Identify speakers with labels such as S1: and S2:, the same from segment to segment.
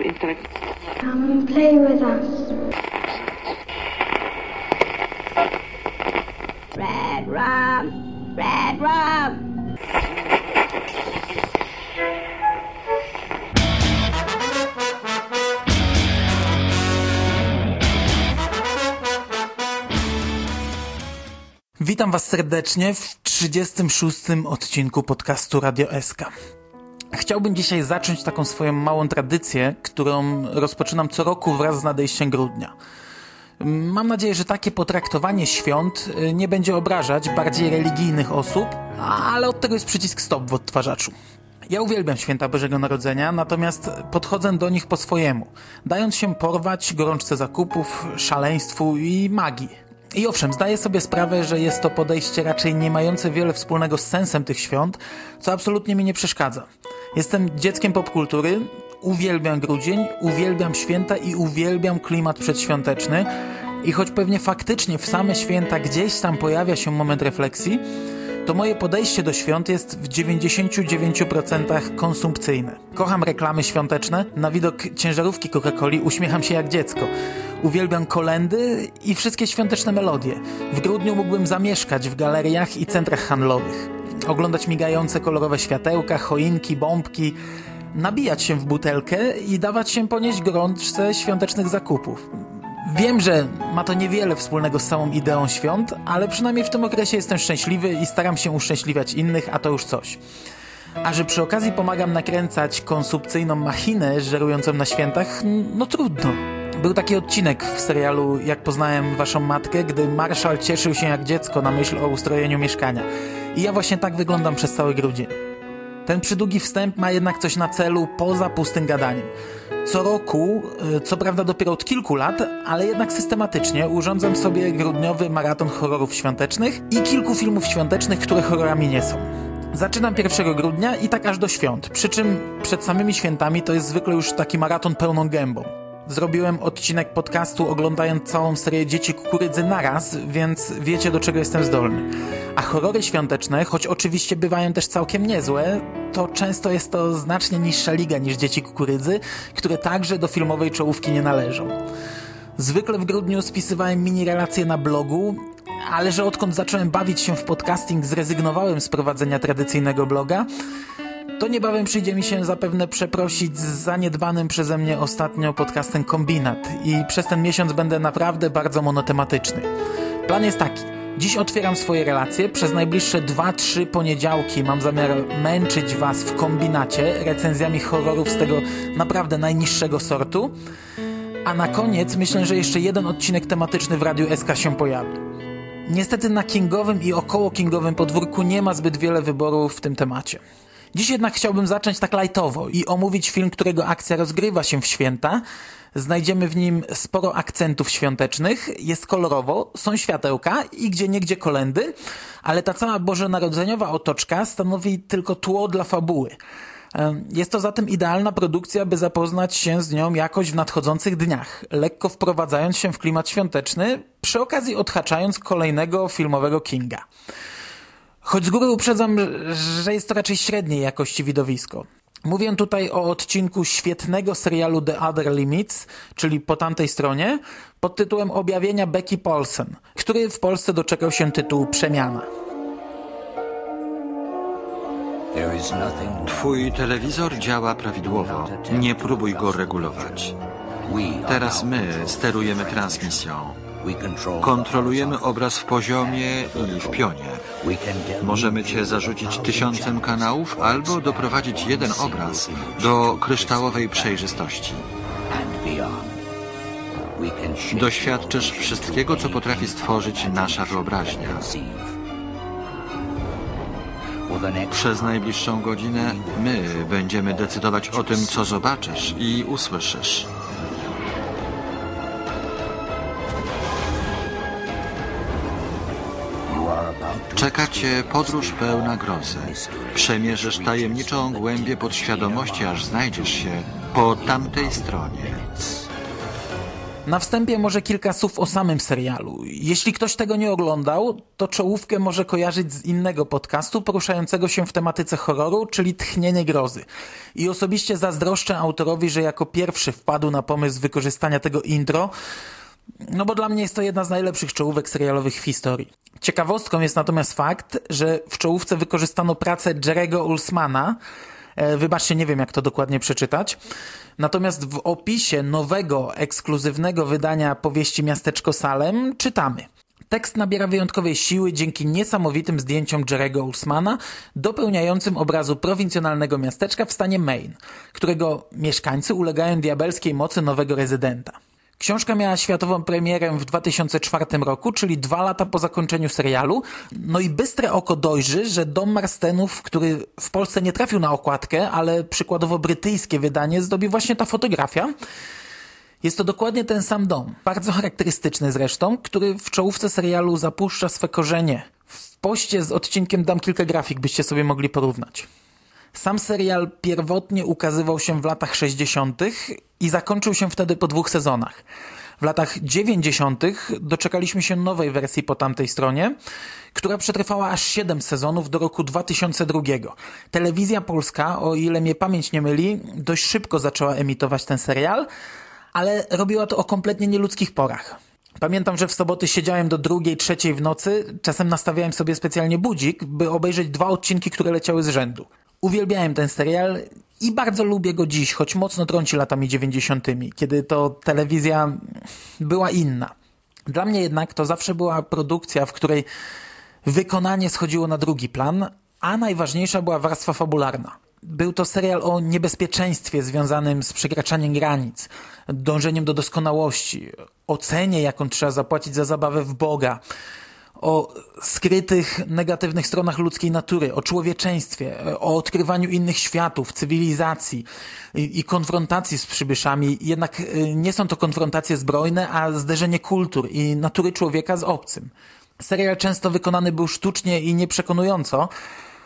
S1: intelekt.
S2: Come and play with us.
S3: Red rum, red rum.
S4: Witam Was serdecznie w 36. odcinku podcastu Radio SK. Chciałbym dzisiaj zacząć taką swoją małą tradycję, którą rozpoczynam co roku wraz z nadejściem grudnia. Mam nadzieję, że takie potraktowanie świąt y, nie będzie obrażać bardziej religijnych osób, ale od tego jest przycisk stop w odtwarzaczu. Ja uwielbiam święta Bożego Narodzenia, natomiast podchodzę do nich po swojemu, dając się porwać gorączce zakupów, szaleństwu i magii. I owszem, zdaję sobie sprawę, że jest to podejście raczej nie mające wiele wspólnego z sensem tych świąt, co absolutnie mi nie przeszkadza. Jestem dzieckiem popkultury, uwielbiam grudzień, uwielbiam święta i uwielbiam klimat przedświąteczny. I choć pewnie faktycznie w same święta gdzieś tam pojawia się moment refleksji, to moje podejście do świąt jest w 99% konsumpcyjne. Kocham reklamy świąteczne, na widok ciężarówki Coca-Coli uśmiecham się jak dziecko. Uwielbiam kolendy i wszystkie świąteczne melodie. W grudniu mógłbym zamieszkać w galeriach i centrach handlowych. Oglądać migające kolorowe światełka, choinki, bombki, nabijać się w butelkę i dawać się ponieść gorączce świątecznych zakupów. Wiem, że ma to niewiele wspólnego z całą ideą świąt, ale przynajmniej w tym okresie jestem szczęśliwy i staram się uszczęśliwiać innych, a to już coś. A że przy okazji pomagam nakręcać konsumpcyjną machinę żerującą na świętach, no trudno. Był taki odcinek w serialu Jak poznałem waszą matkę, gdy Marszal cieszył się jak dziecko na myśl o ustrojeniu mieszkania. I ja właśnie tak wyglądam przez cały grudzień. Ten przydługi wstęp ma jednak coś na celu poza pustym gadaniem. Co roku, y, co prawda dopiero od kilku lat, ale jednak systematycznie urządzam sobie grudniowy maraton horrorów świątecznych i kilku filmów świątecznych, które horrorami nie są. Zaczynam 1 grudnia i tak aż do świąt, przy czym przed samymi świętami to jest zwykle już taki maraton pełną gębą. Zrobiłem odcinek podcastu oglądając całą serię Dzieci Kukurydzy naraz, więc wiecie do czego jestem zdolny. A horrory świąteczne, choć oczywiście bywają też całkiem niezłe, to często jest to znacznie niższa liga niż Dzieci Kukurydzy, które także do filmowej czołówki nie należą. Zwykle w grudniu spisywałem mini relacje na blogu, ale że odkąd zacząłem bawić się w podcasting zrezygnowałem z prowadzenia tradycyjnego bloga, to niebawem przyjdzie mi się zapewne przeprosić z zaniedbanym przeze mnie ostatnio podcastem Kombinat i przez ten miesiąc będę naprawdę bardzo monotematyczny. Plan jest taki. Dziś otwieram swoje relacje. Przez najbliższe 2-3 poniedziałki mam zamiar męczyć Was w kombinacie recenzjami horrorów z tego naprawdę najniższego sortu. A na koniec myślę, że jeszcze jeden odcinek tematyczny w Radiu SK się pojawi. Niestety na kingowym i około kingowym podwórku nie ma zbyt wiele wyborów w tym temacie. Dziś jednak chciałbym zacząć tak lajtowo i omówić film, którego akcja rozgrywa się w święta. Znajdziemy w nim sporo akcentów świątecznych, jest kolorowo, są światełka i gdzie niegdzie kolendy, ale ta cała bożonarodzeniowa otoczka stanowi tylko tło dla fabuły. Jest to zatem idealna produkcja, by zapoznać się z nią jakoś w nadchodzących dniach, lekko wprowadzając się w klimat świąteczny, przy okazji odhaczając kolejnego filmowego Kinga. Choć z góry uprzedzam, że jest to raczej średniej jakości widowisko. Mówię tutaj o odcinku świetnego serialu The Other Limits, czyli po tamtej stronie, pod tytułem Objawienia Becky Paulsen, który w Polsce doczekał się tytułu Przemiana.
S5: Twój telewizor działa prawidłowo. Nie próbuj go regulować. Teraz my sterujemy transmisją. Kontrolujemy obraz w poziomie i w pionie. Możemy Cię zarzucić tysiącem kanałów albo doprowadzić jeden obraz do kryształowej przejrzystości. Doświadczysz wszystkiego, co potrafi stworzyć nasza wyobraźnia. Przez najbliższą godzinę my będziemy decydować o tym, co zobaczysz i usłyszysz. Czeka cię podróż pełna grozy. Przemierzysz tajemniczą głębię podświadomości, aż znajdziesz się po tamtej stronie.
S4: Na wstępie może kilka słów o samym serialu. Jeśli ktoś tego nie oglądał, to czołówkę może kojarzyć z innego podcastu poruszającego się w tematyce horroru, czyli Tchnienie Grozy. I osobiście zazdroszczę autorowi, że jako pierwszy wpadł na pomysł wykorzystania tego intro, no bo dla mnie jest to jedna z najlepszych czołówek serialowych w historii. Ciekawostką jest natomiast fakt, że w czołówce wykorzystano pracę Jerego Ulsmana, E, wybaczcie, nie wiem jak to dokładnie przeczytać. Natomiast w opisie nowego, ekskluzywnego wydania powieści Miasteczko Salem czytamy. Tekst nabiera wyjątkowej siły dzięki niesamowitym zdjęciom Jerego Ulsmana, dopełniającym obrazu prowincjonalnego miasteczka w stanie Maine, którego mieszkańcy ulegają diabelskiej mocy nowego rezydenta. Książka miała światową premierę w 2004 roku, czyli dwa lata po zakończeniu serialu. No i bystre oko dojrzy, że Dom Marstenów, który w Polsce nie trafił na okładkę, ale przykładowo brytyjskie wydanie zdobi właśnie ta fotografia. Jest to dokładnie ten sam dom, bardzo charakterystyczny zresztą, który w czołówce serialu zapuszcza swe korzenie. W poście z odcinkiem dam kilka grafik, byście sobie mogli porównać. Sam serial pierwotnie ukazywał się w latach 60. i zakończył się wtedy po dwóch sezonach. W latach 90. doczekaliśmy się nowej wersji po tamtej stronie, która przetrwała aż 7 sezonów do roku 2002. Telewizja polska, o ile mnie pamięć nie myli, dość szybko zaczęła emitować ten serial, ale robiła to o kompletnie nieludzkich porach. Pamiętam, że w soboty siedziałem do drugiej, trzeciej w nocy, czasem nastawiałem sobie specjalnie budzik, by obejrzeć dwa odcinki, które leciały z rzędu. Uwielbiałem ten serial i bardzo lubię go dziś, choć mocno trąci latami dziewięćdziesiątymi, kiedy to telewizja była inna. Dla mnie jednak to zawsze była produkcja, w której wykonanie schodziło na drugi plan, a najważniejsza była warstwa fabularna. Był to serial o niebezpieczeństwie związanym z przekraczaniem granic, dążeniem do doskonałości, ocenie, jaką trzeba zapłacić za zabawę w Boga, o skrytych negatywnych stronach ludzkiej natury, o człowieczeństwie, o odkrywaniu innych światów, cywilizacji i, i, konfrontacji z przybyszami. Jednak y, nie są to konfrontacje zbrojne, a zderzenie kultur i natury człowieka z obcym. Serial często wykonany był sztucznie i nieprzekonująco,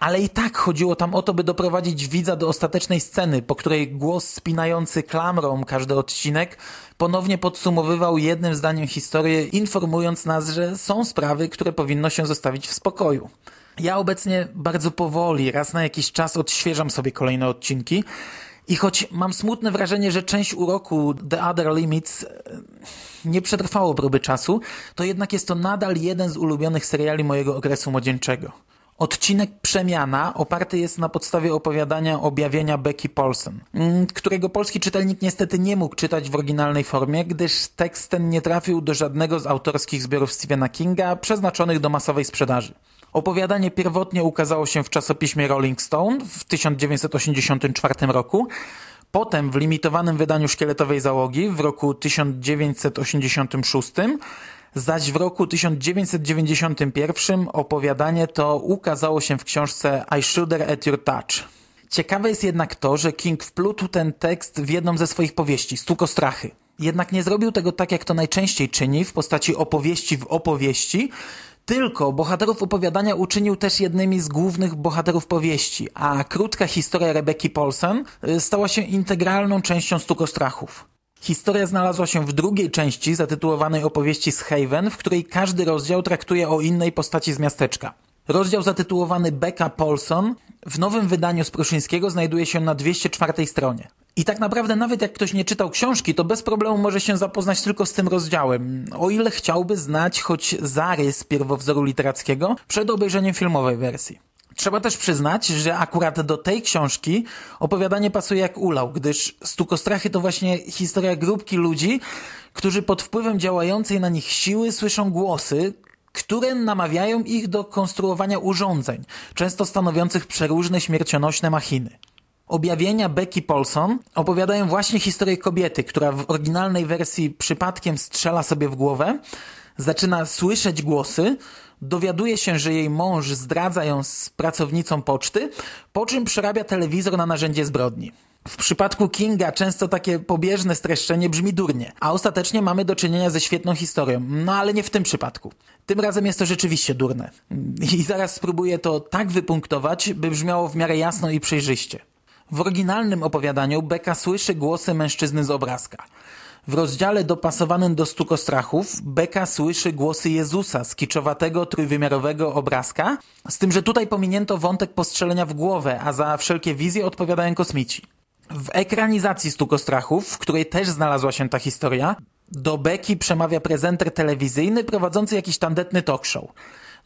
S4: ale i tak chodziło tam o to, by doprowadzić widza do ostatecznej sceny, po której głos spinający klamrą każdy odcinek ponownie podsumowywał jednym zdaniem historię, informując nas, że są sprawy, które powinno się zostawić w spokoju. Ja obecnie bardzo powoli, raz na jakiś czas odświeżam sobie kolejne odcinki i choć mam smutne wrażenie, że część uroku The Other Limits e, nie przetrwało próby czasu, to jednak jest to nadal jeden z ulubionych seriali mojego okresu młodzieńczego. Odcinek Przemiana oparty jest na podstawie opowiadania objawienia Becky Paulson, mm, którego polski czytelnik niestety nie mógł czytać w oryginalnej formie, gdyż tekst ten nie trafił do żadnego z autorskich zbiorów Stephena Kinga przeznaczonych do masowej sprzedaży. Opowiadanie pierwotnie ukazało się w czasopiśmie Rolling Stone w 1984 roku, potem w limitowanym wydaniu szkieletowej załogi w roku 1986 zaś w roku 1991 opowiadanie to ukazało się w książce I Shudder at Your Touch. Ciekawe jest jednak to, że King wplótł ten tekst w jedną ze swoich powieści, Stukostrachy. Jednak nie zrobił tego tak, jak to najczęściej czyni, w postaci opowieści w opowieści, tylko bohaterów opowiadania uczynił też jednymi z głównych bohaterów powieści, a krótka historia Rebeki Paulsen y, stała się integralną częścią Stukostrachów. Historia znalazła się w drugiej części zatytułowanej opowieści z Haven, w której każdy rozdział traktuje o innej postaci z miasteczka. Rozdział zatytułowany Becca Paulson w nowym wydaniu z Pruszyńskiego znajduje się na 204 stronie. I tak naprawdę nawet jak ktoś nie czytał książki, to bez problemu może się zapoznać tylko z tym rozdziałem, o ile chciałby znać choć zarys pierwowzoru literackiego przed obejrzeniem filmowej wersji. Trzeba też przyznać, że akurat do tej książki opowiadanie pasuje jak ulał, gdyż Stukostrachy to właśnie historia grupki ludzi, którzy pod wpływem działającej na nich siły słyszą głosy, które namawiają ich do konstruowania urządzeń, często stanowiących przeróżne śmiercionośne machiny. Objawienia Becky Paulson opowiadają właśnie historię kobiety, która w oryginalnej wersji przypadkiem strzela sobie w głowę, zaczyna słyszeć głosy, dowiaduje się, że jej mąż zdradza ją z pracownicą poczty, po czym przerabia telewizor na narzędzie zbrodni. W przypadku Kinga często takie pobieżne streszczenie brzmi durnie, a ostatecznie mamy do czynienia ze świetną historią. No ale nie w tym przypadku. Tym razem jest to rzeczywiście durne. I zaraz spróbuję to tak wypunktować, by brzmiało w miarę jasno i przejrzyście. W oryginalnym opowiadaniu Beka słyszy głosy mężczyzny z obrazka. W rozdziale dopasowanym do stukostrachów Beka słyszy głosy Jezusa z kiczowatego, trójwymiarowego obrazka, z tym, że tutaj pominięto wątek postrzelenia w głowę, a za wszelkie wizje odpowiadają kosmici. W ekranizacji Stukostrachów, w której też znalazła się ta historia, do Beki przemawia prezenter telewizyjny prowadzący jakiś tandetny talk show.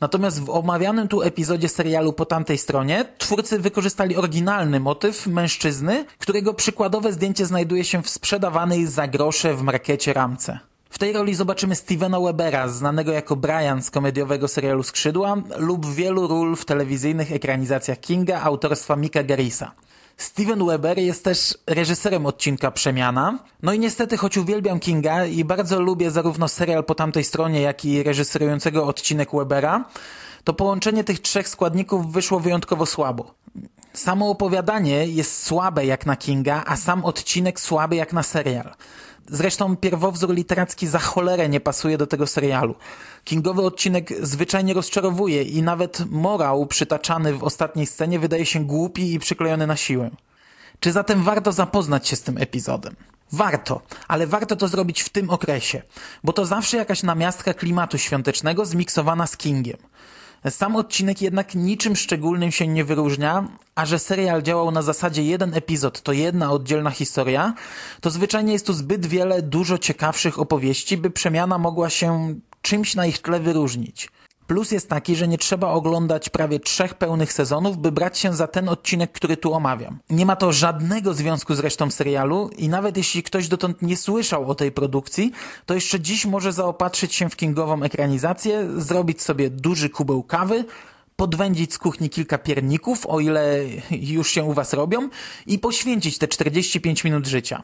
S4: Natomiast w omawianym tu epizodzie serialu po tamtej stronie twórcy wykorzystali oryginalny motyw mężczyzny, którego przykładowe zdjęcie znajduje się w sprzedawanej za grosze w markecie ramce. W tej roli zobaczymy Stevena Webera, znanego jako Brian z komediowego serialu Skrzydła lub wielu ról w telewizyjnych ekranizacjach Kinga autorstwa Mika Garrisa. Steven Weber jest też reżyserem odcinka Przemiana. No i niestety, choć uwielbiam Kinga i bardzo lubię zarówno serial po tamtej stronie, jak i reżyserującego odcinek Webera, to połączenie tych trzech składników wyszło wyjątkowo słabo. Samo opowiadanie jest słabe jak na Kinga, a sam odcinek słaby jak na serial. Zresztą pierwowzór literacki za cholerę nie pasuje do tego serialu. Kingowy odcinek zwyczajnie rozczarowuje i nawet morał przytaczany w ostatniej scenie wydaje się głupi i przyklejony na siłę. Czy zatem warto zapoznać się z tym epizodem? Warto, ale warto to zrobić w tym okresie, bo to zawsze jakaś namiastka klimatu świątecznego zmiksowana z Kingiem. Sam odcinek jednak niczym szczególnym się nie wyróżnia, a że serial działał na zasadzie jeden epizod to jedna oddzielna historia, to zwyczajnie jest tu zbyt wiele dużo ciekawszych opowieści, by przemiana mogła się czymś na ich tle wyróżnić. Plus jest taki, że nie trzeba oglądać prawie trzech pełnych sezonów, by brać się za ten odcinek, który tu omawiam. Nie ma to żadnego związku z resztą serialu i nawet jeśli ktoś dotąd nie słyszał o tej produkcji, to jeszcze dziś może zaopatrzyć się w kingową ekranizację, zrobić sobie duży kubeł kawy, podwędzić z kuchni kilka pierników, o ile już się u was robią, i poświęcić te 45 minut życia.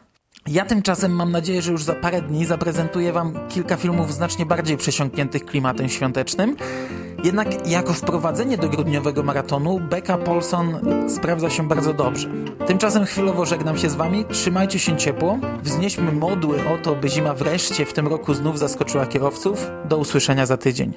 S4: Ja tymczasem mam nadzieję, że już za parę dni zaprezentuję Wam kilka filmów znacznie bardziej przesiąkniętych klimatem świątecznym. Jednak jako wprowadzenie do grudniowego maratonu Becca Paulson sprawdza się bardzo dobrze. Tymczasem chwilowo żegnam się z Wami, trzymajcie się ciepło, wznieśmy modły o to, by zima wreszcie w tym roku znów zaskoczyła kierowców. Do usłyszenia za tydzień.